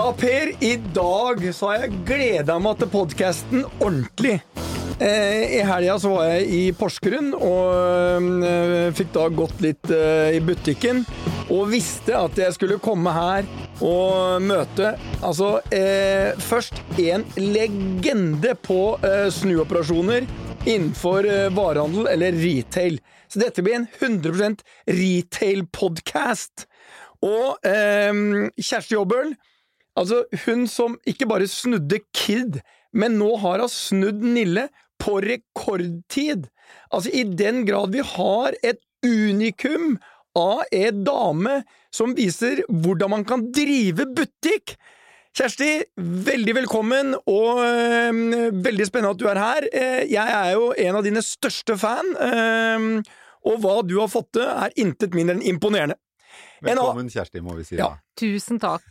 Ja, Per, i dag så har jeg gleda meg til podkasten ordentlig. Eh, I helga så var jeg i Porsgrunn og eh, fikk da gått litt eh, i butikken. Og visste at jeg skulle komme her og møte altså først en legende på snuoperasjoner innenfor eh, varehandel eller retail. Så dette blir en 100% retail-podkast. Og Kjersti Jobbøl, altså hun som ikke bare snudde Kid, men nå har hun snudd Nille på rekordtid. Altså i den grad vi har et unikum av en dame som viser hvordan man kan drive butikk. Kjersti, veldig velkommen, og øh, veldig spennende at du er her. Eh, jeg er jo en av dine største fan, øh, og hva du har fått til, er intet mindre enn imponerende. Velkommen, Kjersti, må vi si. Ja. Tusen takk.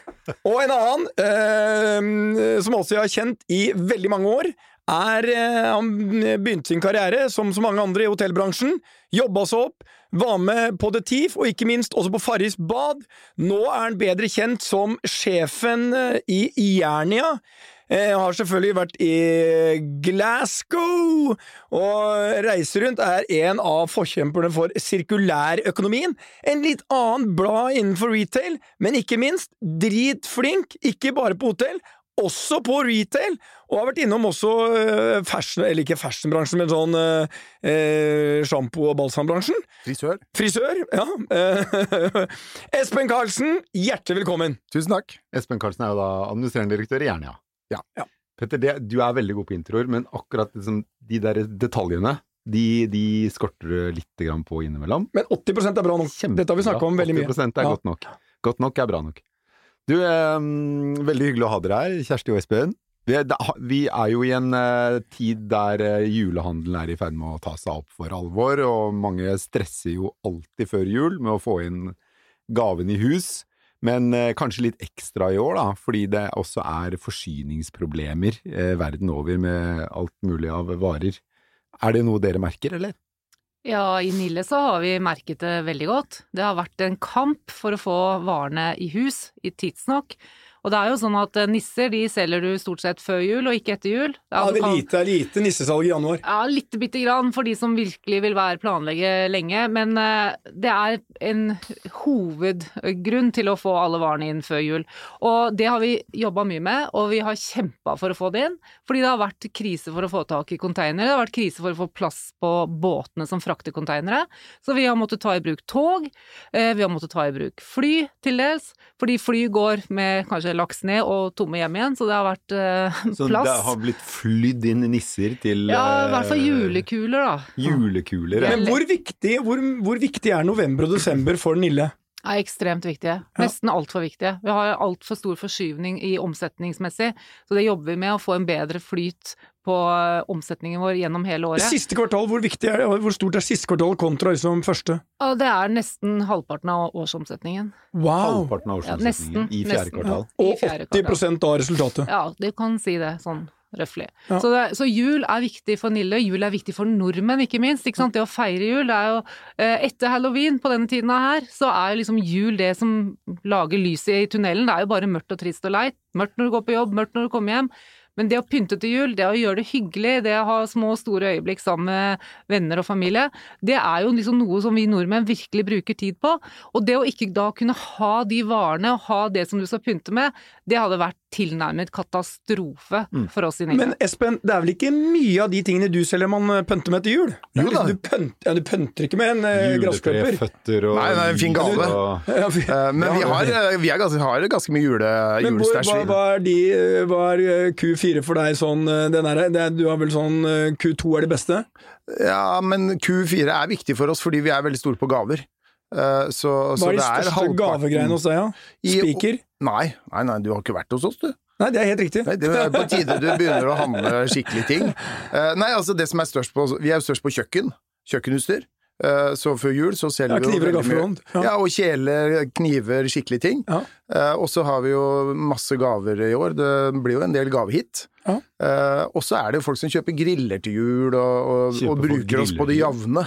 Og en annen, eh, som også jeg har kjent i veldig mange år, er eh, Han begynte sin karriere, som så mange andre i hotellbransjen. Jobba seg opp, var med på The Thief, og ikke minst også på Farris bad. Nå er han bedre kjent som sjefen øh, i Jernia. Eh, har selvfølgelig vært i Glasgow, og reiser rundt er en av forkjemperne for sirkulærøkonomien. En litt annen blad innenfor retail, men ikke minst dritflink, ikke bare på hotell, også på retail, og har vært innom også eh, fashion, eller ikke fashionbransjen, men sånn eh, eh, sjampo- og balsambransjen. Frisør. Frisør, ja. Espen Karlsen, hjertelig velkommen. Tusen takk. Espen Karlsen er jo da administrerende direktør i Jernia. Ja. Ja. Petter, det, du er veldig god på introer, men akkurat liksom, de der detaljene, de, de skorter du litt på innimellom. Men 80% er bra nok. Kjempebra. Dette har vi snakka om veldig mye. 80 er Ja. godt nok. Godt nok er bra nok. Du, eh, veldig hyggelig å ha dere her, Kjersti og Espen. Vi er, vi er jo i en eh, tid der eh, julehandelen er i ferd med å ta seg opp for alvor, og mange stresser jo alltid før jul med å få inn gaven i hus. Men eh, kanskje litt ekstra i år, da, fordi det også er forsyningsproblemer eh, verden over med alt mulig av varer. Er det noe dere merker, eller? Ja, i Nille så har vi merket det veldig godt. Det har vært en kamp for å få varene i hus i tidsnok. Og det er jo sånn at eh, nisser de selger du stort sett før jul og ikke etter jul. Ja, det er kan- lite, lite nissesalg i januar. Ja, litt bitte grann for de som virkelig vil være planlegge lenge, men eh, det er en hovedgrunn til å få alle varene inn før jul. Og det har vi jobba mye med, og vi har kjempa for å få det inn, fordi det har vært krise for å få tak i konteinere, det har vært krise for å få plass på båtene som frakter konteinere. så vi har måttet ta i bruk tog, eh, vi har måttet ta i bruk fly til dels, fordi fly går med kanskje laks ned og tomme hjem igjen, så det har vært eh, Så plass. det har blitt flydd inn nisser til Ja, i hvert fall eh, julekuler, da. Julekuler. ja. Men hvor viktig, hvor, hvor viktig er november og desember for Nille? Er ekstremt viktige. Nesten altfor viktige. Vi har altfor stor forskyvning i omsetningsmessig, så det jobber vi med å få en bedre flyt på eh, omsetningen vår gjennom hele året. Siste kvartal, hvor viktig er det? Hvor stort er siste kvartal kontra liksom første? Og det er nesten halvparten av årsomsetningen. Wow! Halvparten av Ja, årsomsetningen nesten, i fjerde nesten. kvartal. I Og fjerde 80 av resultatet. Ja, du kan si det sånn røftlig. Ja. Så, så jul er viktig for Nille, jul er viktig for nordmenn ikke minst. Ikke sant? Det å feire jul, det er jo eh, Etter halloween på denne tiden her, så er jo liksom jul det som lager lyset i tunnelen. Det er jo bare mørkt og trist og leit. Mørkt når du går på jobb, mørkt når du kommer hjem. Men det å pynte til jul, det å gjøre det hyggelig, det å ha små og store øyeblikk sammen med venner og familie, det er jo liksom noe som vi nordmenn virkelig bruker tid på. Og det å ikke da kunne ha de varene og ha det som du skal pynte med, det hadde vært tilnærmet katastrofe for oss i Norge Men Espen, det er vel ikke mye av de tingene du selger man eh, pynter med til jul? Jo da. liksom, Du, pynter, ja, du pynter ikke med en eh, gressklipper. Juletreføtter og Nei, nei, en fin gave. og- Ja, vi- Eh, Men Ja, vi, har, eh, vi ganske, har ganske mye jule, Men hvor, hva, hva er de Hva er eh, Q4 for deg sånn eh, den er, det er, Du har vel sånn eh, Q2 er det beste? Ja, men Q4 er viktig for oss fordi vi er veldig store på gaver. Eh, Så, så Hva er de største halvparten- gavegreiene hos deg, ja? Spiker? Nei, nei, nei, du har ikke vært hos oss, du. Nei, det er helt riktig. Nei, det er på tide du begynner å handle skikkelige ting. Nei, altså det som er størst på Vi er jo størst på kjøkken. Kjøkkenutstyr. Eh, Så før jul så selger Ja, vi jo kniver og veldig mye- gaffelhånd. Ja. Ja, og kjeler, kniver, skikkelige ting. Ja. Eh, og så har vi jo masse gaver i år. Det blir jo en del gavehit. Ja. Eh, og så er det jo folk som kjøper griller til jul, og, og, og bruker oss på det jevne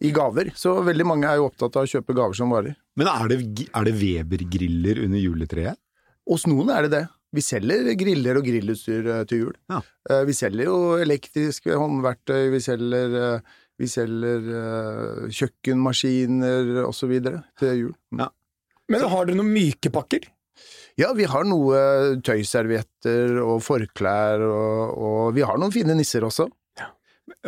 i gaver. Så veldig mange er jo opptatt av å kjøpe gaver som varer. Men er det, er det Weber-griller under juletreet? hos noen er det det. Vi selger griller og grillutstyr til jul. Ja. Eh, Vi selger jo elektriske håndverktøy, vi selger, vi selger uh, kjøkkenmaskiner videre til jul. Men har dere noen myke pakker? Ja, vi har noe tøyservietter og forklær, og, og vi har noen fine nisser også.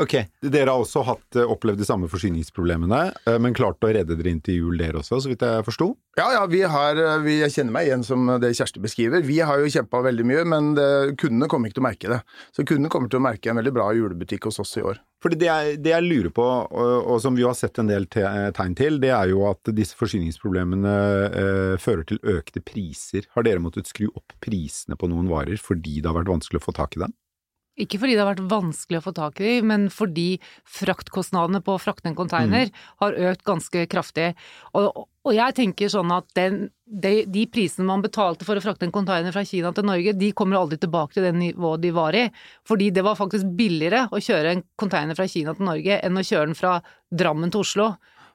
Ok, dere har også hatt, eh, opplevd de samme forsyningsproblemene, eh, men klart å redde dere inn til jul dere også, så vidt jeg forsto? Ja, ja, vi har, eh, vi, jeg kjenner meg igjen som det Kjersti beskriver. Vi har jo kjempa veldig mye, men det, kundene kommer ikke til å merke det. Så kundene kommer til å merke en veldig bra julebutikk hos oss i år. Fordi det jeg, det jeg lurer på, og, og som vi har sett en del te, tegn til, det er jo at disse forsyningsproblemene eh, fører til økte priser. Har dere måttet skru opp prisene på noen varer fordi det har vært vanskelig å få tak i dem? Ikke fordi det har vært vanskelig å få tak i dem, men fordi fraktkostnadene på å frakte en container har økt ganske kraftig. Og, og jeg tenker sånn at den, de, de prisene man betalte for å frakte en container fra Kina til Norge, de kommer aldri tilbake til det nivået de var i. Fordi det var faktisk billigere å kjøre en container fra Kina til Norge enn å kjøre den fra Drammen til Oslo.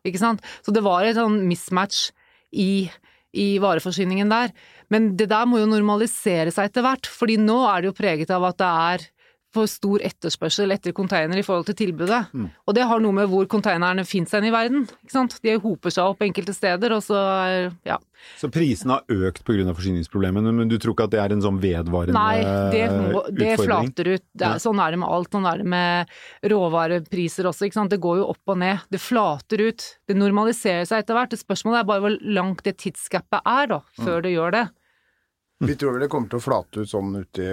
Ikke sant? Så det var et sånn mismatch i i vareforsyningen der. Men det der må jo normalisere seg etter hvert, fordi nå er det jo preget av at det er for stor etterspørsel etter container i forhold til tilbudet. Og det har noe med hvor containerne finnes hen i verden. Ikke sant? De hoper seg opp enkelte steder, og så er ja. Så prisene har økt pga. forsyningsproblemene, men du tror ikke at det er en sånn vedvarende Nei, det, må, det utfordring? flater ut. Det er, sånn er det med alt. Sånn er det med råvarepriser også. Ikke sant? Det går jo opp og ned. Det flater ut. Det normaliserer seg etter hvert. Det Spørsmålet er bare hvor langt det tidsgapet er da, før det gjør det. Vi tror vel det kommer til å flate ut sånn uti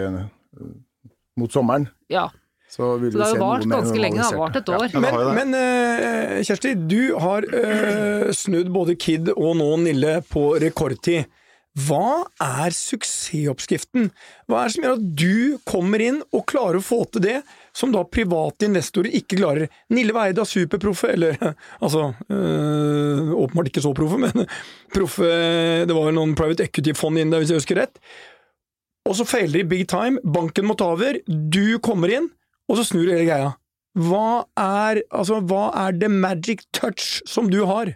mot sommeren. Ja. Så Så det har jo vart ganske lenge. Det har vart et år. Ja, Men, har jo det. men uh, Kjersti, du har uh, snudd både Kid og nå Nille på rekordtid. Hva er suksessoppskriften? Hva er det som gjør at du kommer inn og klarer å få til det som da private investorer ikke klarer? Nille Veide er superproffe, eller altså øh, åpenbart ikke så proffe, men proffe Det var noen private equity-fond inn der, hvis jeg husker rett. Og så feiler de big time, banken må ta over, du kommer inn, og så snur hele greia. Hva er, altså, hva er the magic touch som du har?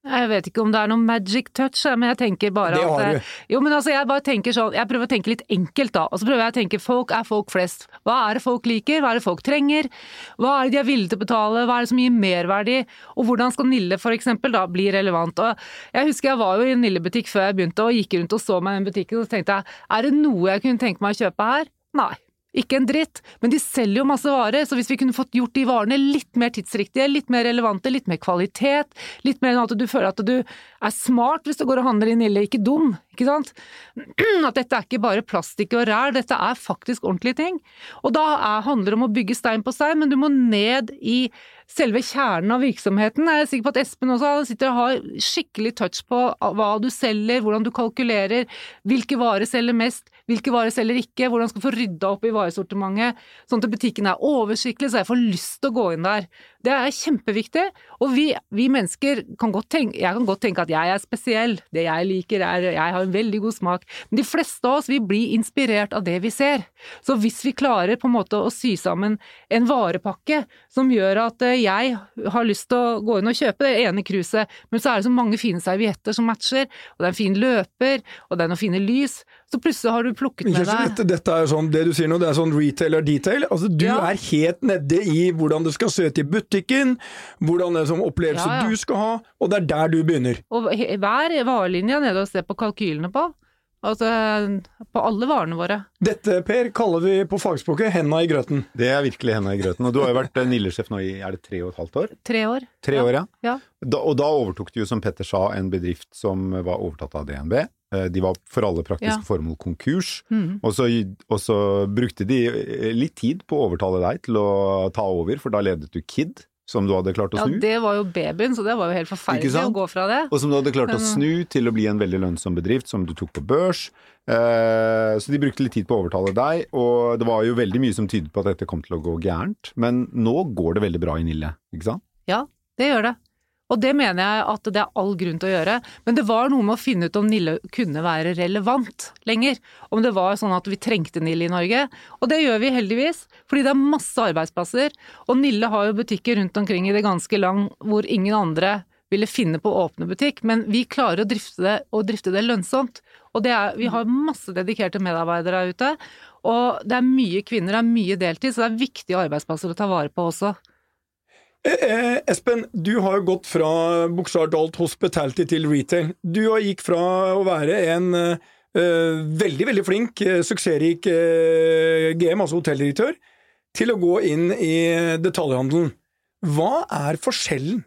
Jeg vet ikke om det er noe magic touch, men jeg tenker bare Det at har du. Jo, men altså, jeg bare tenker sånn Jeg prøver å tenke litt enkelt, da. Og så prøver jeg å tenke folk er folk flest. Hva er det folk liker? Hva er det folk trenger? Hva er det de er villige til å betale? Hva er det som gir merverdi? Og hvordan skal Nille for eksempel da bli relevant? Og jeg husker jeg var jo i en Nille-butikk før jeg begynte, og gikk rundt og så meg i den butikken, og så tenkte jeg er det noe jeg kunne tenke meg å kjøpe her? Nei. Ikke en dritt, men de selger jo masse varer, så hvis vi kunne fått gjort de varene litt mer tidsriktige, litt mer relevante, litt mer kvalitet, litt mer enn at du føler at du er smart hvis du går og handler i Nille, ikke dum, ikke sant? At dette er ikke bare plastikk og ræl, dette er faktisk ordentlige ting. Og da er, handler det om å bygge stein på stein, men du må ned i selve kjernen av virksomheten. Jeg er sikker på at Espen også sitter og har skikkelig touch på hva du selger, hvordan du kalkulerer, hvilke varer selger mest, hvilke varer selger ikke, hvordan skal få rydda opp i varesortimentet, sånn at butikken er oversiktlig, så jeg får lyst til å gå inn der. Det er kjempeviktig, og vi, vi mennesker kan godt tenke, jeg kan godt tenke at jeg er spesiell, det jeg liker er, jeg har en veldig god smak, men de fleste av oss vil bli inspirert av det vi ser. Så hvis vi klarer på en måte å sy sammen en varepakke som gjør at eh, jeg har lyst til å gå inn og kjøpe det ene kruset, men så er det så mange fine servietter som matcher, og det er en fin løper, og det er noen fine lys, så plutselig har du plukket med deg dette, dette er sånn, det du sier nå, det er sånn retail or detail. Altså, du Ja. er helt nede i hvordan det skal se ut i butikken, hvordan det er sånn opplevelse Ja, ja. du skal ha, og det er der du begynner. Og he- hver varelinje nede og se på kalkylene på. Altså på alle varene våre. Dette, Per, kaller vi på fagspråket henda i grøten. Det er virkelig henda i grøten. Og du har jo vært eh, Nille-sjef nå i er det tre og et halvt år? Tre år. Tre Ja. år, ja. Ja. Da, og da overtok du jo, som Petter sa, en bedrift som var overtatt av DNB. Eh, De var for alle praktiske Ja. formål konkurs. mm. Og, så, og så brukte de eh, litt tid på å overtale deg til å ta over, for da ledet du Kid, som du hadde klart å snu? Ja, det var jo babyen, så det var jo helt forferdelig å gå fra det. Og som du hadde klart å snu til å bli en veldig lønnsom bedrift som du tok på børs. Eh, så de brukte litt tid på å overtale deg, og det var jo veldig mye som tydet på at dette kom til å gå gærent. Men nå går det veldig bra i Nille, ikke sant? Ja, det gjør det. Og det mener jeg at det er all grunn til å gjøre. Men det var noe med å finne ut om Nille kunne være relevant lenger. Om det var sånn at vi trengte Nille i Norge. Og det gjør vi heldigvis, fordi det er masse arbeidsplasser. Og Nille har jo butikker rundt omkring i det ganske lang hvor ingen andre ville finne på å åpne butikk, men vi klarer å drifte det, og drifte det lønnsomt. Og det er, vi har masse dedikerte medarbeidere der ute, og det er mye kvinner, det er mye deltid, så det er viktige arbeidsplasser å ta vare på også. Eh, eh, Espen, du har jo gått fra talt hospitality til retail. Du har gikk fra å være en eh, veldig, veldig flink, eh, suksessrik eh, GM, altså hotelldirektør, til å gå inn i detaljhandelen. Hva er forskjellen?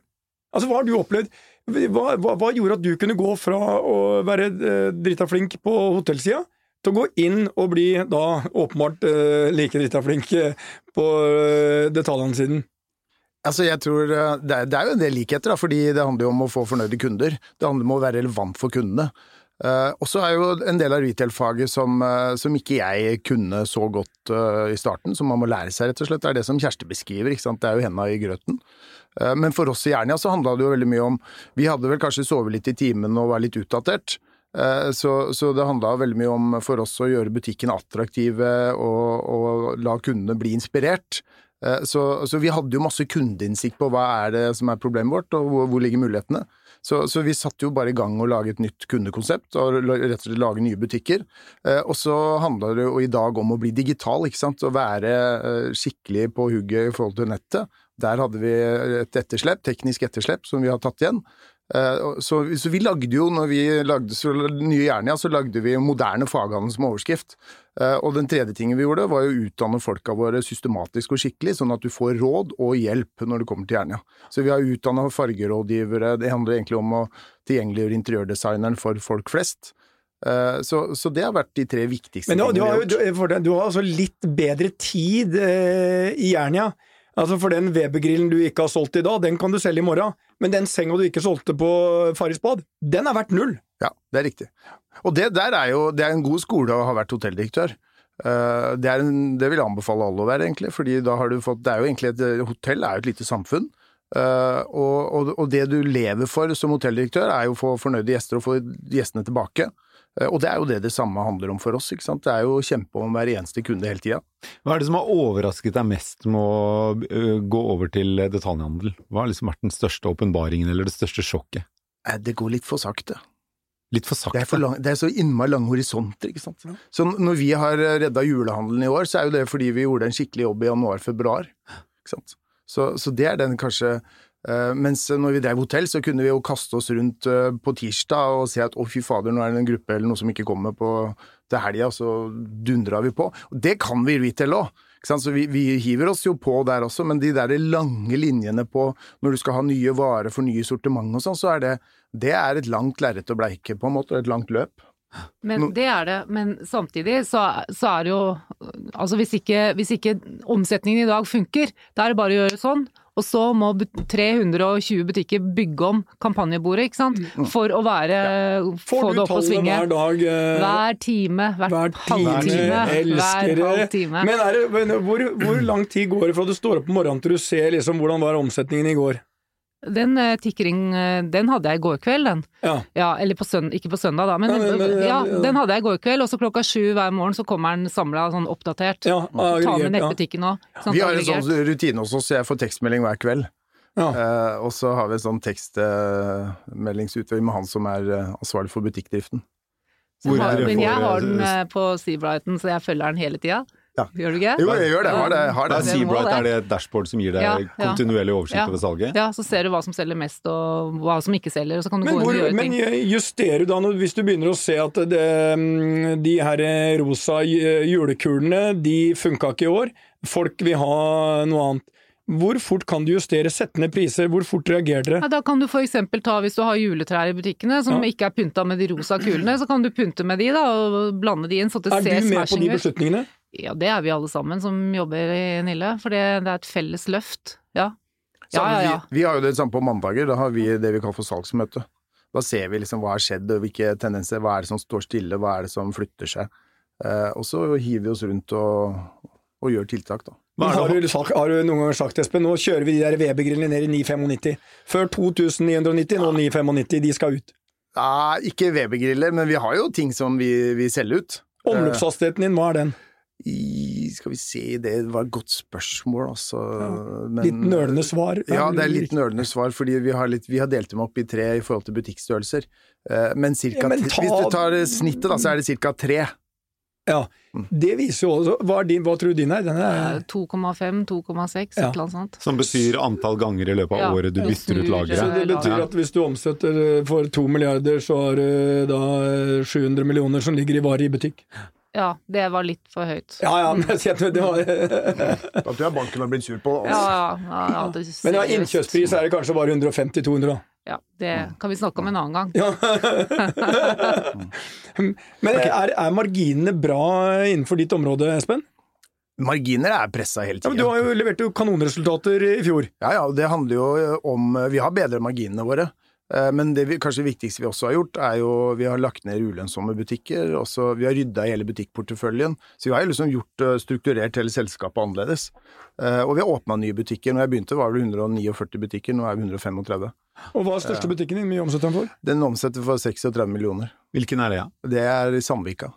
Altså, hva har du opplevd? Hva, hva, hva gjorde at du kunne gå fra å være eh, drita flink på hotellsida til å gå inn og bli da åpenbart eh, like drita flink eh, på eh, detaljhandelsiden? Altså, jeg tror eh, det er, det er jo en del likheter, da, fordi det handler jo om å få fornøyde kunder. Det handler om å være relevant for kundene. Uh, og så er jo en del av retail-faget som, uh, som, ikke jeg kunne så godt uh, i starten, som man må lære seg, rett og slett. Det er det som Kjersti beskriver, ikke sant. Det er jo henda i grøten. men for oss i Jernia så handla det jo veldig mye om Vi hadde vel kanskje sovet litt i timen og var litt utdatert. Så, så, det handla veldig mye om for oss å gjøre butikken attraktive og, og la kundene bli inspirert. Så, så, vi hadde jo masse kundeinnsikt på hva er det som er problemet vårt, og hvor, hvor ligger mulighetene. Så, så, vi satte jo bare i gang å lage et nytt kundekonsept og rett og slett lage nye butikker. Eh, og så handler det jo i dag om å bli digital, ikke sant. Å være eh, skikkelig på hugget i forhold til nettet. Der hadde vi et etterslep, teknisk etterslep, som vi har tatt igjen. Eh, så, så, vi lagde jo, når vi lagde så, Nye Jernia, så lagde vi moderne faghandel som overskrift. Eh, og den tredje tingen vi gjorde, var å utdanne folka våre systematisk og skikkelig, sånn at du får råd og hjelp når du kommer til Jernia. Så vi har utdanna fargerådgivere, det handler egentlig om å tilgjengeliggjøre interiørdesigneren for folk flest. Eh, så, så, det har vært de tre viktigste Men du, vi har. Du, du har altså litt bedre tid eh, i Jernia. Altså For den Weber-grillen du ikke har solgt i dag, den kan du selge i morgen. Men den senga du ikke solgte på Farris bad, den er verdt null. Ja, det er riktig. Og det der er jo det er en god skole å ha vært hotelldirektør. Eh, det, en, det vil jeg anbefale alle å være, egentlig. fordi da har du fått Det er jo egentlig et hotell er jo et lite samfunn. Uh, og, og, og, det du lever for som hotelldirektør, er jo å få fornøyde gjester og få gjestene tilbake. Uh, og det er jo det det samme handler om for oss. ikke sant? Det er jo å kjempe om hver eneste kunde hele tida. Hva er det som har overrasket deg mest med å uh, gå over til detaljhandel? Hva har liksom vært den største åpenbaringen eller det største sjokket? Det går litt for sakte. Litt for sakte? Det er, for lang, det er så innmari lange horisonter, ikke sant. Så når vi har redda julehandelen i år, så er jo det fordi vi gjorde en skikkelig jobb i januar-februar. ikke sant. Så, så, det er den kanskje Mens når vi drev hotell, så kunne vi jo kaste oss rundt uh, på tirsdag og si at å, fy fader, nå er det en gruppe eller noe som ikke kommer på til helga, så dundra vi på. Og det kan vi i retail òg. Så vi, vi, hiver oss jo på der også, men de der lange linjene på når du skal ha nye varer for nye sortiment og sånn, så er det, det er et langt lerret å bleike, på en måte, et langt løp. Men det er det, men samtidig så, så er det jo Altså hvis ikke, hvis ikke omsetningen i dag funker, da er det bare å gjøre sånn. Og så må 320 butikker bygge om kampanjebordet, ikke sant. Mm. For å være ja. Få det opp og svinge. Hver dag? Eh, hver time. Hver, hver halvtime. Hver halvtime. Men, det, men hvor, hvor, lang tid går det fra du står opp om morgenen til du ser liksom hvordan var omsetningen i går? Den uh, tikkering, uh, den hadde jeg i går kveld, den. Ja. ja eller på søndag, ikke på søndag, da, men, ja, men ja, den hadde jeg i går kveld. Og så klokka sju hver morgen så kommer den samla sånn oppdatert. Ja, Ta med nettbutikken òg. Sånn vi har en sånn rutine hos oss, så jeg får tekstmelding hver kveld. Ja. Uh, og så har vi en sånn tekstmeldingsutveksling med han som er ansvarlig for butikkdriften. Har, men jeg har den på Seabrighton, så jeg følger den hele tida. Ja. Gjør du ikke? Jo, jeg gjør det. Har det, har det. Seabright er det et dashboard som gir deg ja, kontinuerlig oversikt ja. over salget? Ja, så ser du hva som selger mest og hva som ikke selger, og så kan du men gå inn og gjøre ting. Men justerer du da, hvis du begynner å se at det, mm, de her rosa julekulene, de funka ikke i år, folk vil ha noe annet. Hvor fort kan du justere, sette ned priser, hvor fort reagerer dere? Ja, da kan du for eksempel ta, hvis du har juletrær i butikkene som ja. ikke er pynta med de rosa kulene, så kan du pynte med de da, og blande de inn så det ser smashing ut. Er du med på de beslutningene? Ja, det er vi alle sammen som jobber i Nille, for det, det er et felles løft. Ja. Ja, ja, ja. Vi, vi, har jo det samme på mandager, da har vi det vi kaller for salgsmøte. Da ser vi liksom hva har skjedd, og hvilke tendenser, hva er det som står stille, hva er det som flytter seg. Eh, og så hiver vi oss rundt og, og gjør tiltak, da. Har du, har, du, noen ganger sagt, Espen, nå kjører vi de der Weber-grillene ned i 995. Før 2990, nå 995. De skal ut. Nei, ikke Weber-griller, men vi har jo ting som vi, vi selger ut. Omløpshastigheten din, hva er den? I, skal vi se, det var et godt spørsmål, altså. Men- Litt nølende svar. Ja, det er litt nølende svar, fordi vi har, litt, vi har delt dem opp i tre i forhold til butikkstørrelser. Eh, Men, cirka, Ja, men ta- hvis du tar eh, snittet, da, så er det ca. tre. Ja, det viser jo også Hva, er din, hva tror du din er? Den er 2,5, 2,6, Ja. et eller annet sånt. Som betyr antall ganger i løpet av Ja, året du bytter ut snur, Så lageret. det betyr at hvis du omsetter eh, for to milliarder, så har du da eh, 700 millioner som ligger i varer i butikk. Ja, det var litt for høyt. Ja ja, men jeg at det var Da tror jeg banken har blitt sur på Ja, ja, ja, ja, det Men ja, innkjøpspris er det kanskje bare 150-200, da. Ja, det kan vi snakke om en annen gang. Ja. Men er, er marginene bra innenfor ditt område, Espen? Marginer er pressa hele Ja, men du har jo levert jo kanonresultater i fjor. Ja, ja, det handler jo om Vi har bedret marginene våre. Eh, Men det vi, kanskje viktigste vi også har gjort, er jo vi har lagt ned ulønnsomme butikker. Også, vi har rydda i hele butikkporteføljen. Så vi har liksom gjort eh, strukturert hele selskapet annerledes. Eh, Og vi har åpna nye butikker. Når jeg begynte var det 149 butikker, nå er vi 135. Og hva er største butikken din? Mye omsetter den for? Den omsetter for 36 millioner. Hvilken er det, ja? Det er i Sandvika.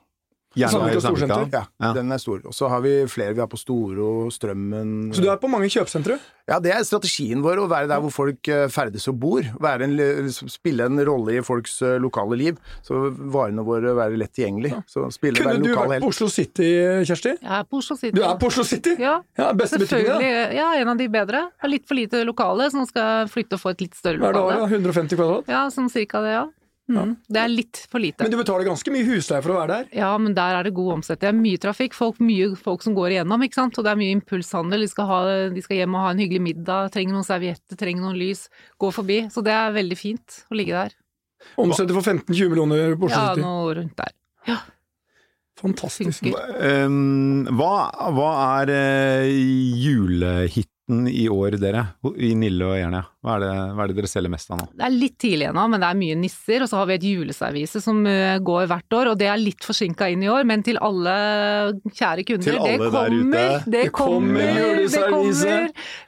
Jernvei Sandvika. Ja, Ja. den er stor. Og så har vi flere. Vi har på Storo, Strømmen Så du er på mange kjøpesentre? Ja, det er strategien vår, å være der hvor folk eh, ferdes og bor. Være en, spille en rolle i folks eh, lokale liv. Så varene våre være lett tilgjengelig. Så spille Kunne du vært på. Oslo City, Kjersti? Jeg er på Oslo City. Du er på Oslo City? Ja, Ja, Beste butikken, da? Ja, en av de bedre. Har er litt for lite lokale, så nå skal jeg flytte og få et litt større Hva er det da? lokale. 150 kvadrat? Ja, sånn cirka det, ja. Mm. Det er litt for lite. Men du betaler ganske mye husleie for å være der? Ja, men der er det god omsetning. Det er mye trafikk, folk, mye folk som går igjennom, ikke sant. Og det er mye impulshandel. De skal, ha, de skal hjem og ha en hyggelig middag, trenger noen servietter, trenger noen lys. Gå forbi. Så det er veldig fint å ligge der. Omsetter for 15-20 millioner på Oslo Ja, City. noe rundt der. Fantastisk. Funker. Um, hva, hva er uh, julehiten i år, dere? I Nille og Jernia? Hva, er det- hva er det dere selger mest av nå? Det er litt tidlig ennå, men det er mye nisser. Og så har vi et juleservise som eh, går hvert år, og det er litt forsinka inn i år. Men til alle kjære kunder, Til alle det der kommer! ute. Det Det kommer! Juleservise.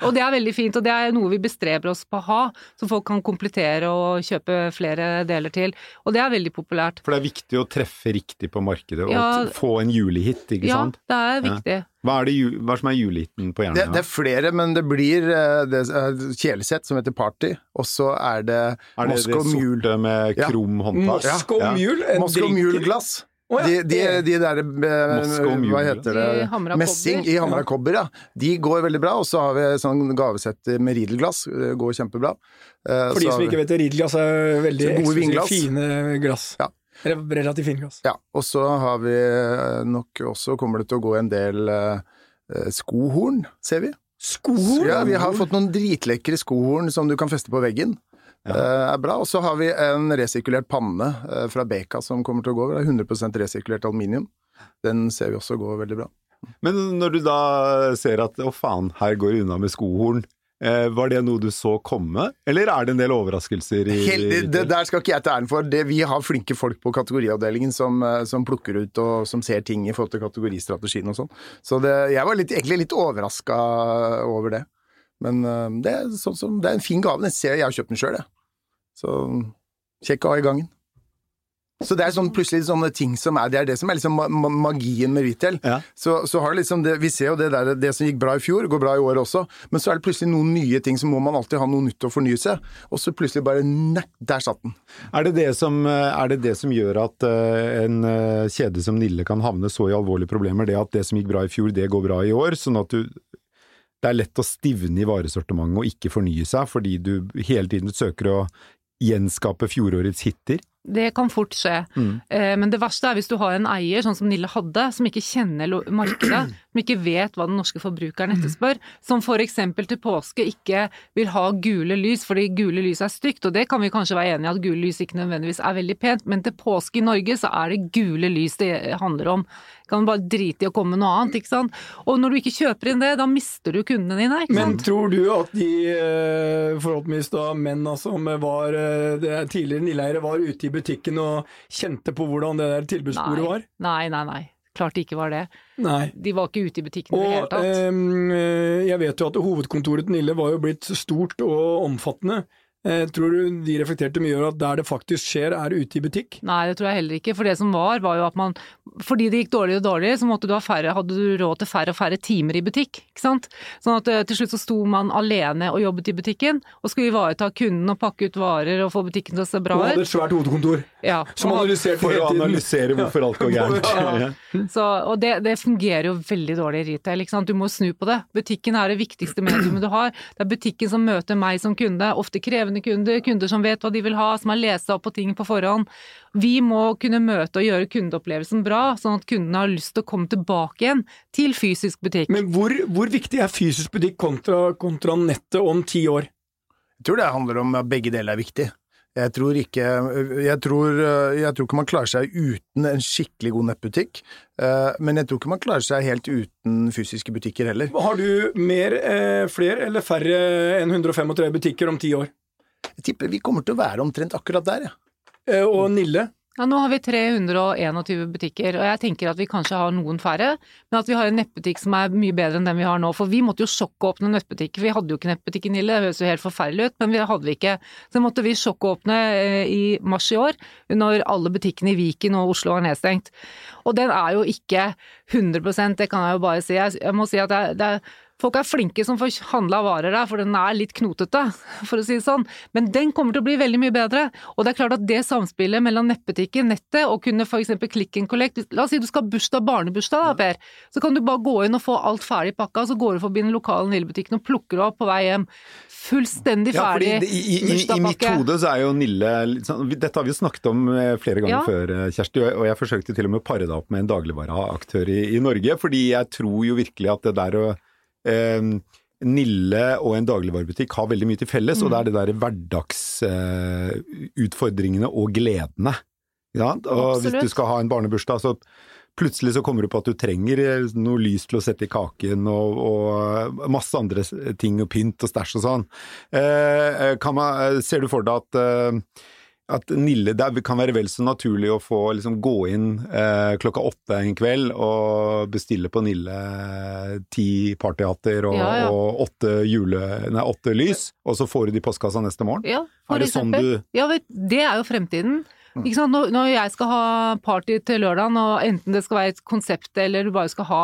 Og det er veldig fint, og det er noe vi bestreber oss på å ha, så folk kan komplettere og kjøpe flere deler til. Og det er veldig populært. For det er viktig å treffe riktig på markedet og Ja. få en julehit, ikke Ja, sant? det er Ja. viktig. Hva er, det, hva er som er julehiten på Det, Jernia? det er flere, men det blir eh, det er kjelesett som heter Party, og så er det er det det Moscow Mule. sorte med Ja. krum håndtak? Moscow Ja. Mule? en Moscow Mule-glass. Oh, ja. De, de, de der eh, Hva heter det? I Messing i Hamra kobber, ja. De går veldig bra. Og så har vi sånn gavesett med ridelglass. Det går kjempebra. Eh, For de som vi- ikke vet det, Riedglass er veldig eksklusivt fine glass. Ja. Relativt fine glass. Ja, og så har vi eh, nok også kommer det til å gå en del eh, eh, skohorn, ser vi. Skohorn? Ja, vi har fått noen dritlekre skohorn som du kan feste på veggen. Ja. Eh, er bra. Og så har vi en resirkulert panne eh, fra Beka som kommer til å gå. Det er 100% resirkulert aluminium. Den ser vi også gå veldig bra. Men når du da ser at å faen, her går det unna med skohorn, var det noe du så komme, eller er det en del overraskelser i Helt, det, der skal ikke jeg ta æren for. Det, vi har flinke folk på kategoriavdelingen som, eh, som plukker ut og som ser ting i forhold til kategoristrategien og sånn. Så det, jeg var litt, egentlig litt overraska over det. Men eh, det er, sånn som, det er en fin gave. Jeg ser jeg har kjøpt den sjøl, jeg. Så kjekk å ha i gangen. Så det er sånn plutselig sånne ting som er Det er det som er liksom ma ma magien med retail. Ja. Så, så har det liksom det, Vi ser jo det der Det som gikk bra i fjor, går bra i år også. Men så er det plutselig noen nye ting, så må man alltid ha noe nytt å fornye seg. Og så plutselig bare Nei, der satt den. Er det det som, er det, det som gjør at eh, en eh, kjede som Nille kan havne så i alvorlige problemer, det at det som gikk bra i fjor, det går bra i år, sånn at du det er lett å stivne i varesortimentet og ikke fornye seg, fordi du hele tiden søker å gjenskape fjorårets hiter? Det kan fort skje. Mm. Eh, Men det verste er hvis du har en eier, sånn som Nille hadde, som ikke kjenner markedet, som ikke vet hva den norske forbrukeren etterspør, som eksempel til påske ikke vil ha gule lys fordi gule lys er stygt, og det kan vi kanskje være enige i at gule lys ikke nødvendigvis er veldig pent, men til påske i Norge så er det gule lys det handler om. Kan bare drite i å komme med noe annet, ikke sant. Og når du ikke kjøper inn det, da mister du kundene dine, ikke sant. Men tror du at de eh, forhåpentligvis da menn som var eh, er tidligere Nilleeiere, var ute i butikken og kjente på hvordan det der tilbudssporet var? Nei, nei, nei. Klart det ikke var det. Nei. De var ikke ute i butikken i det hele tatt. Og eh, jeg vet jo at hovedkontoret til Nille var jo blitt stort og omfattende. Eh, tror du de reflekterte mye over at der det faktisk skjer, er ute i butikk? Nei, det tror jeg heller ikke. For det som var, var jo at man Fordi det gikk dårligere og dårligere, så måtte du ha færre, hadde du råd til færre og færre timer i butikk. Ikke sant? Sånn at eh, til slutt så sto man alene og jobbet i butikken, og skulle ivareta kunden og pakke ut varer og få butikken til å se bra ut. Og hadde et svært hovedkontor Ja. som analyserte For å analysere hvorfor alt går gærent. Ja. Så, og det, det fungerer jo veldig dårlig i retail, ikke sant. Du må snu på det. Butikken er det viktigste mediumet du har. Det er butikken som møter meg som kunde, ofte krevende kunder, kunder som vet hva de vil ha, som har lest opp på ting på forhånd. Vi må kunne møte og gjøre kundeopplevelsen bra, sånn at kundene har lyst til å komme tilbake igjen til fysisk butikk. Men hvor, hvor viktig er fysisk butikk kontra, kontra nettet om ti år? Jeg tror det handler om at begge deler er viktig. Jeg tror ikke jeg tror, jeg tror ikke man klarer seg uten en skikkelig god nettbutikk, eh, men jeg tror ikke man klarer seg helt uten fysiske butikker heller. Har du mer, eh, flere eller færre enn 135 butikker om ti år? Jeg tipper vi kommer til å være omtrent akkurat der, ja. Eh, og Nille? Ja, nå har vi 321 butikker, og jeg tenker at vi kanskje har noen færre, men at vi har en nettbutikk som er mye bedre enn den vi har nå. For vi måtte jo sjokkåpne nettbutikker. Vi hadde jo ikke nettbutikk i Nille, det høres jo helt forferdelig ut, men vi hadde vi ikke. Så måtte vi sjokkåpne eh, i mars i år, når alle butikkene i Viken og Oslo var nedstengt. Og den er jo ikke 100% det kan jeg jo bare si. Jeg, jeg må si at det er, det er Folk er flinke som får handla varer der, for den er litt knotete, for å si det sånn. Men den kommer til å bli veldig mye bedre. Og det er klart at det samspillet mellom nettbutikken, nettet og kunne f.eks. click and collect La oss si du skal ha bursdag, barnebursdag da, Per. Så kan du bare gå inn og få alt ferdig pakka, så går du forbi den lokale Nille-butikken og plukker det opp på vei hjem. Fullstendig Ja, ferdig det- i, i, i, I mitt hode så er jo Nille sånn, Dette har vi jo snakket om eh, flere ganger Ja. før, eh, Kjersti, og jeg forsøkte til og med å pare deg opp med en dagligvareaktør i, i Norge, fordi jeg tror jo virkelig at det der å Nille og en dagligvarebutikk har veldig mye til felles, og det er det der hverdagsutfordringene og gledene. Ja? Og hvis du skal ha en barnebursdag, så plutselig så kommer du på at du trenger eh, noe lys til å sette i kaken, og, og masse andre ting og pynt og stæsj og sånn. Eh, kan man, eh, ser du for deg at eh, at Nille, det kan være vel så naturlig å få liksom, gå inn eh, klokka åtte en kveld og bestille på Nille ti partyhatter og, Ja, ja. og åtte, jule, nei, åtte lys, og så får du de i postkassa neste morgen? Ja, for Er det sånn du Ja, det er jo fremtiden. Ikke sant? Når, når jeg skal ha party til lørdagen, og enten det skal være et konsept eller du bare skal ha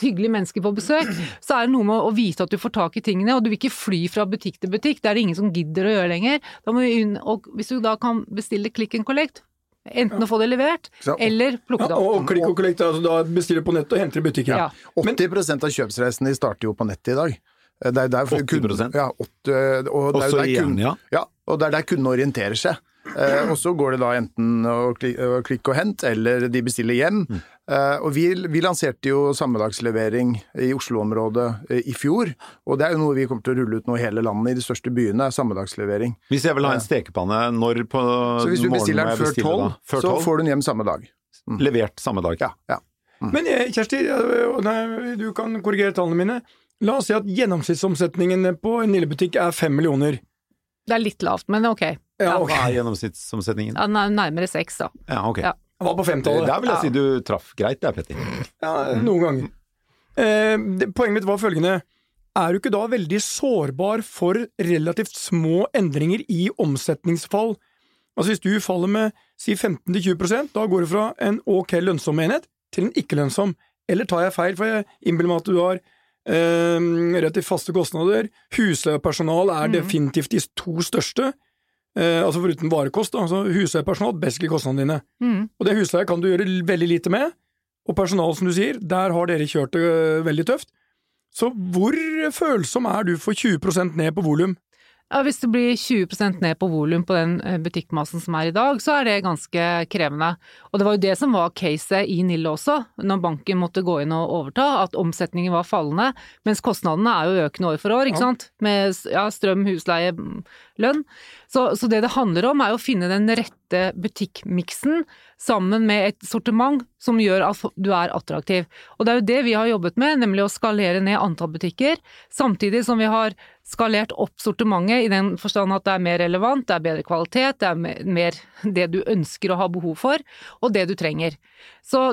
hyggelige mennesker på besøk, så er det noe med å vite at du får tak i tingene, og du vil ikke fly fra butikk til butikk. Det er det ingen som gidder å gjøre lenger. Da må vi inn, og hvis du da kan bestille click and collect, enten å få det levert, Så- eller plukke det opp. og klikk og kollekt, altså da bestiller du på nettet og henter i butikken. Ja. 80 av kjøpsreisene de starter jo på nettet i dag. Det er der 80%? Ja, 8, og det er der igjen, kunden- ja. Ja, og det er der kundene orienterer seg. Eh, og så går det da enten å kli- å klikke og hent, eller de bestiller hjem. Mm. Eh, og vi, vi lanserte jo sammedagslevering i Oslo-området eh, i fjor, og det er jo noe vi kommer til å rulle ut nå i hele landet, i de største byene, Sammedagslevering. Hvis jeg vil ha en stekepanne, når på Så hvis du bestiller den før tolv, så får du den hjem samme dag. Levert samme dag. Ja, ja. Men eh, Kjersti, eh, du kan korrigere tallene mine. La oss si at gjennomsnittsomsetningen på en Nille-butikk er fem millioner. Det er litt lavt, men ok. Ja, okay. Hva er gjennomsnittsomsetningen? Ja, er nærmere seks, da. Ja, ok. Ja. Var på femtallet. Der vil jeg si du traff greit der, Petter. Ja, noen ganger. Eh, poenget mitt var følgende. Er du ikke da veldig sårbar for relativt små endringer i omsetningsfall? Altså Hvis du faller med si 15-20% da går du fra en ok lønnsom enhet til en ikke lønnsom. Eller tar jeg feil, for jeg innbiller meg at du har eh, relativt faste kostnader. Husleie og personal er definitivt de to største. Eh, altså foruten varekost. Da. Altså husleie og personal, basically kostnadene dine. Mm. Og det husleie kan du gjøre veldig lite med, og personal, som du sier, der har dere kjørt det øh, veldig tøft. Så hvor følsom er du for 20% ned på volum? Ja, Hvis det blir 20% ned på volum på den eh, butikkmassen som er i dag, så er det ganske krevende. Og det var jo det som var caset i Nille også, når banken måtte gå inn og overta, at omsetningen var fallende, mens kostnadene er jo økende år for år, ikke Ja. sant. Med ja, strøm, husleie, lønn. Så, så det det handler om er å finne den rette butikkmiksen sammen med et sortiment som gjør at du er attraktiv. Og det er jo det vi har jobbet med, nemlig å skalere ned antall butikker, samtidig som vi har skalert opp sortimentet i den forstand at det er mer relevant, det er bedre kvalitet, det er mer det du ønsker å ha behov for, og det du trenger.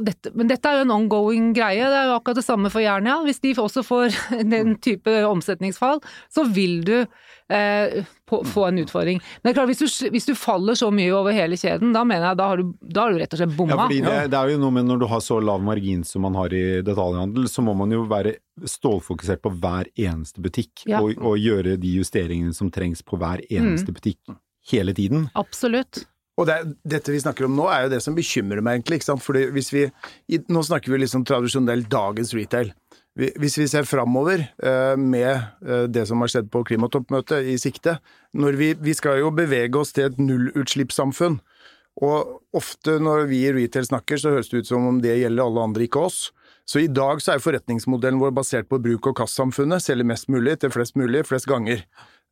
Dette, men dette er jo en ongoing greie, det er jo akkurat det samme for Jernia. Hvis de også får den type omsetningsfall, så vil du eh, på, få en utfordring. Men klart, hvis du, hvis du faller så mye over hele kjeden, da mener jeg da har du, da har du rett og slett bomma. Ja, fordi det, det er jo noe med når du har så lav margin som man har i detaljhandel, så må man jo være stålfokusert på hver eneste butikk, Ja. og, og gjøre de justeringene som trengs på hver eneste Mm. butikk hele tiden. Absolutt. Og det, dette vi snakker om nå, er jo det som bekymrer meg, egentlig. ikke sant? Fordi hvis vi, i, Nå snakker vi liksom tradisjonell dagens retail. Vi, hvis vi ser framover eh, med eh, det som har skjedd på klimatoppmøtet i sikte vi, vi skal jo bevege oss til et nullutslippssamfunn. Og ofte når vi i retail snakker, så høres det ut som om det gjelder alle andre, ikke oss. Så i dag så er forretningsmodellen vår basert på bruk- og kastsamfunnet. Selge mest mulig til flest mulig, flest ganger.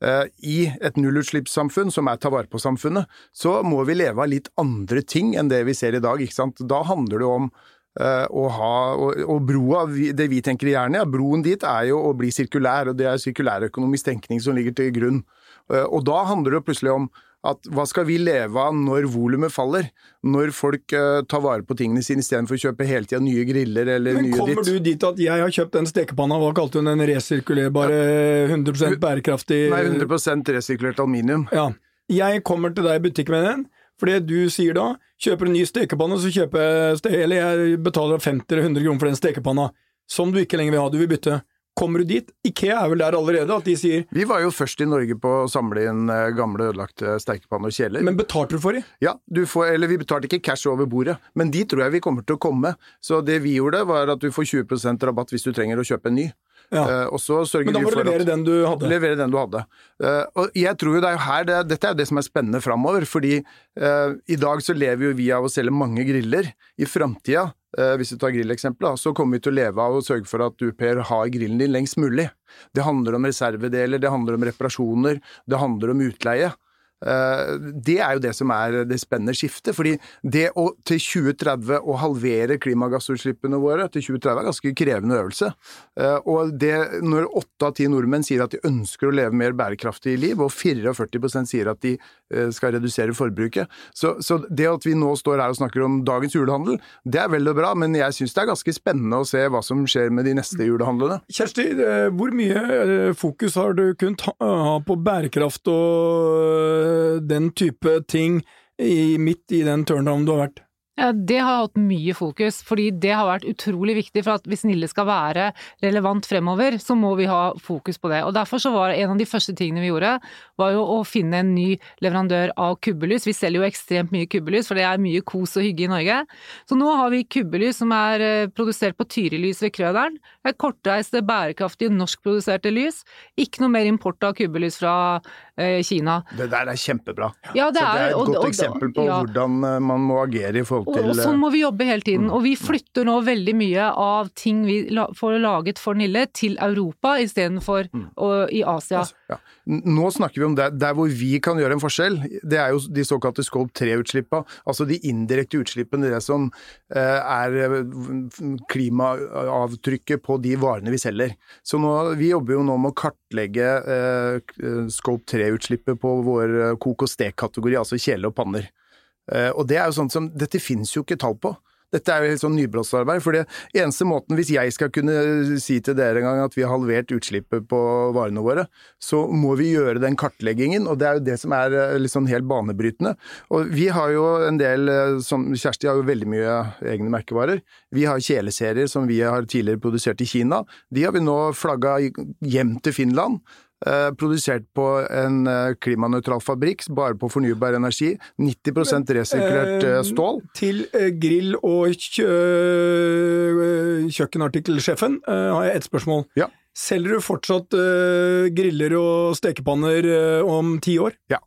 Eh, I et nullutslippssamfunn, som er ta vare på-samfunnet, så må vi leve av litt andre ting enn det vi ser i dag. ikke sant? Da handler det om å ha Og, og broa, det vi tenker i Jernia, broen dit er jo å bli sirkulær, og det er sirkulærøkonomisk tenkning som ligger til grunn. Eh, Og da handler det plutselig om at hva skal vi leve av når volumet faller? Når folk uh, tar vare på tingene sine istedenfor å kjøpe hele tida nye griller eller Men nye kommer ditt. du dit at jeg har kjøpt den stekepanna, hva kalte hun den, resirkulerbare 100% bærekraftig Nei, 100% resirkulert aluminium. Ja. Jeg kommer til deg i butikken med den, fordi du sier da kjøper en ny stekepanne, så kjøper jeg Eller jeg betaler 50 eller 100 kroner for den stekepanna, som du ikke lenger vil ha, du vil bytte. Kommer du dit? Ikea er vel der allerede, at de sier Vi var jo først i Norge på å samle inn eh, gamle ødelagte stekepanner og kjeler. Men betalte du for de? Ja, du får, eller vi betalte ikke cash over bordet, men de tror jeg vi kommer til å komme. Så det vi gjorde, var at du får 20% rabatt hvis du trenger å kjøpe en ny. Ja. Eh, og så sørger Men da må du levere den du hadde. Levere den du hadde. Uh, og jeg tror jo det er her det, Dette er det som er spennende framover, fordi uh, i dag så lever jo vi av å selge mange griller. I framtida, hvis du tar grilleksempelet, så kommer vi til å leve av å sørge for at du, Per, har grillen din lengst mulig. Det handler om reservedeler, det handler om reparasjoner, det handler om utleie. Eh, Det er jo det som er det spennende skiftet. fordi det å til 2030 å halvere klimagassutslippene våre til 2030 er ganske krevende øvelse. Eh, Og det, når åtte av ti nordmenn sier at de ønsker å leve mer bærekraftig liv, og 44% sier at de eh, skal redusere forbruket Så, så det at vi nå står her og snakker om dagens julehandel, det er vel og bra, men jeg syns det er ganske spennende å se hva som skjer med de neste julehandlene. Kjersti, hvor mye fokus har du kunnet ha- på bærekraft og den type ting i, midt i den turndownen du har vært? Ja, det har hatt mye fokus, fordi det har vært utrolig viktig for at hvis Nille skal være relevant fremover, så må vi ha fokus på det. Og derfor så var en av de første tingene vi gjorde, var jo å finne en ny leverandør av kubbelys. Vi selger jo ekstremt mye kubbelys, for det er mye kos og hygge i Norge. Så nå har vi kubbelys som er eh, produsert på Tyrilys ved Krøderen. Det kortreiste, bærekraftige, norskproduserte lys. Ikke noe mer import av kubbelys fra eh, Kina. Det der er kjempebra. Ja, så det er et godt og- eksempel på ja. hvordan eh, man må agere i forhold til og sånn eh, må vi jobbe hele tiden. Og vi flytter nå veldig mye av ting vi la, får laget for Nille til Europa istedenfor mm. i Asia. Ja. Nå snakker vi om der, der hvor vi kan gjøre en forskjell. Det er jo de såkalte Scope 3-utslippa, altså de indirekte utslippene, det som eh, er eh, klimaavtrykket på de varene vi selger. Så nå, vi jobber jo nå med å kartlegge eh, Scope 3-utslippet på vår eh, kok- og stek-kategori, altså kjeler og panner. Eh, og det er jo sånt som Dette finnes jo ikke tall på. Dette er jo helt sånn nybrottsarbeid. For det eneste måten, hvis jeg skal kunne si til dere en gang at vi har halvert utslippet på varene våre, så må vi gjøre den kartleggingen, og det er jo det som er liksom helt banebrytende. Og vi har jo en del, eh, som Kjersti har jo veldig mye egne merkevarer. Vi har kjeleserier som vi har tidligere produsert i Kina. De har vi nå flagga hjem til Finland. Eh, produsert på en eh, klimanøytral fabrikk, bare på fornybar energi. 90 resirkulert eh, stål. Til grill- og kjø kjøkkenartikkelsjefen har jeg ett spørsmål. Ja. Selger du fortsatt griller og stekepanner om ti år? Ja.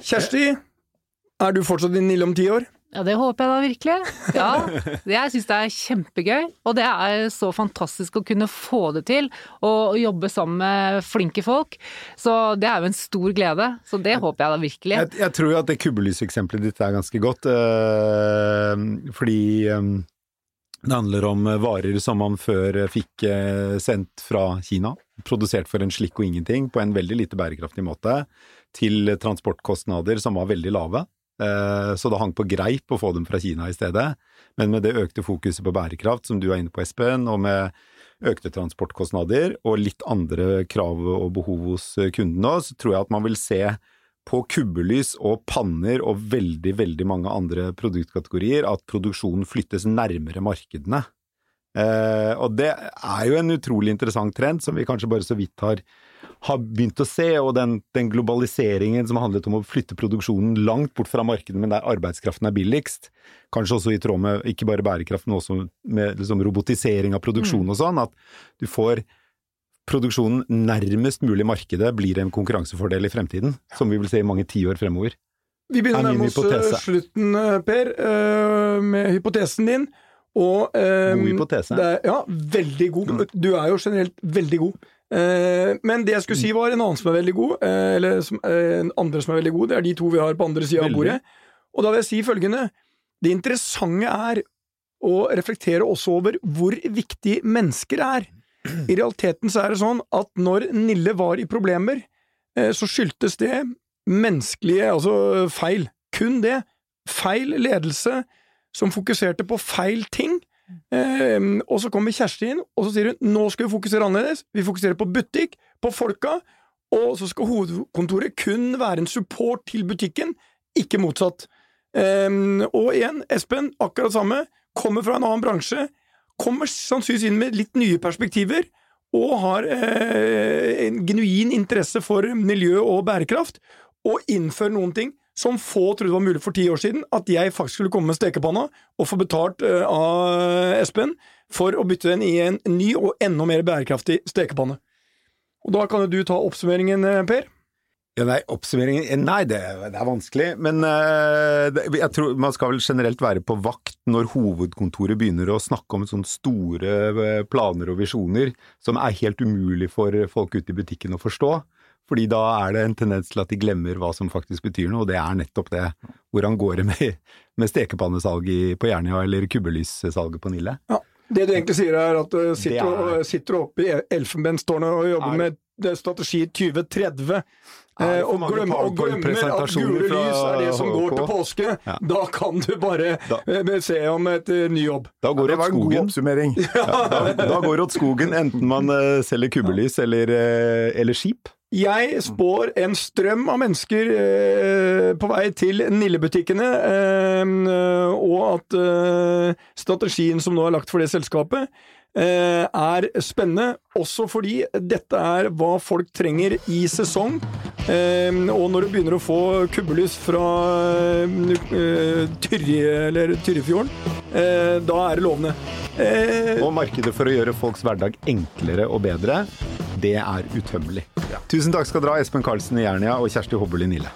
Kjersti, er du fortsatt i Nille om ti år? Ja, det håper jeg da virkelig. Ja, jeg syns det er kjempegøy. Og det er så fantastisk å kunne få det til, og jobbe sammen med flinke folk. Så det er jo en stor glede. Så det håper jeg da virkelig. Jeg, jeg tror jo at det kubbelyseksempelet ditt er ganske godt, øh, fordi øh, det handler om varer som man før fikk øh, sendt fra Kina, produsert for en slikk og ingenting, på en veldig lite bærekraftig måte, til transportkostnader som var veldig lave. Eh, Så det hang på greip å få dem fra Kina i stedet. Men med det økte fokuset på bærekraft, som du er inne på, Espen, og med økte transportkostnader og litt andre krav og behov hos kundene så tror jeg at man vil se på kubbelys og panner og veldig, veldig mange andre produktkategorier at produksjonen flyttes nærmere markedene. Eh, og det er jo en utrolig interessant trend som vi kanskje bare så vidt har, har begynt å se, og den, den, globaliseringen som handlet om å flytte produksjonen langt bort fra markedet, men der arbeidskraften er billigst, kanskje også i tråd med ikke bare bærekraft, men også med liksom, robotisering av produksjon mm. og sånn, at du får produksjonen nærmest mulig markedet blir en konkurransefordel i fremtiden, som vi vil se i mange tiår fremover. Vi begynner å nærme oss eh, slutten, eh, Per, med hypotesen din. Og, god hypotese. Det, ja, veldig god. Mm. Du er jo generelt veldig god. Men det jeg skulle si var en annen som er veldig god, eller som, en andre som er veldig god, det er de to vi har på andre sida av bordet. Og da vil jeg si følgende. Det interessante er å reflektere også over hvor viktig mennesker er. I realiteten så er det sånn at når Nille var i problemer, eh, så skyldtes det menneskelige altså feil. Kun det. Feil ledelse som fokuserte på feil ting. Um, og så kommer Kjersti inn, og så sier hun nå skal vi fokusere annerledes. Vi fokuserer på butikk, på folka, og så skal hovedkontoret kun være en support til butikken, ikke motsatt. Um, og igjen, Espen, akkurat samme. Kommer fra en annen bransje kommer sannsynligvis inn med litt nye perspektiver, og har eh, en genuin interesse for miljø og bærekraft, og innfører noen ting som få trodde var mulig for ti år siden, at jeg faktisk skulle komme med stekepanna og få betalt eh, av Espen for å bytte den i en ny og enda mer bærekraftig stekepanne. Og Da kan jo du ta oppsummeringen, eh, Per. Ja, nei, oppsummeringen eh, Nei, det, det er vanskelig. Men uh, jeg tror man skal vel generelt være på vakt når hovedkontoret begynner å snakke om sånne store planer og visjoner som er helt umulig for folk ute i butikken å forstå. Fordi da er det en tendens til at de glemmer hva som faktisk betyr noe, og det er nettopp det. Hvordan går det med, med stekepannesalget på Jernia eller kubbelyssalget på Nille? Ja. Det du egentlig sier er at du sitter, er... sitter oppe i Elfenbenstårnet og jobber er... med strategi 2030 Eh, og, glem, og, glemmer at gule lys er det som går til påske. Ja. Da kan du bare da. Eh, se om et ny jobb. Da går det åt skogen. Ja, da, da, går det åt skogen, enten man uh, selger kubbelys eller, uh, eller, skip. Jeg spår en strøm av mennesker på vei til Nille-butikkene, og at strategien som nå er lagt for det selskapet, Eh, er spennende, også fordi dette er hva folk trenger i sesong. Eh, og når du begynner å få kubbelys fra eh, Tyrje, eller Tyrjefjorden, da er det lovende. Og markedet for å gjøre folks hverdag enklere og bedre, det er utømmelig. Ja. Tusen takk skal dere ha, Espen Karlsen i Jernia og Kjersti Hobbel i Nille.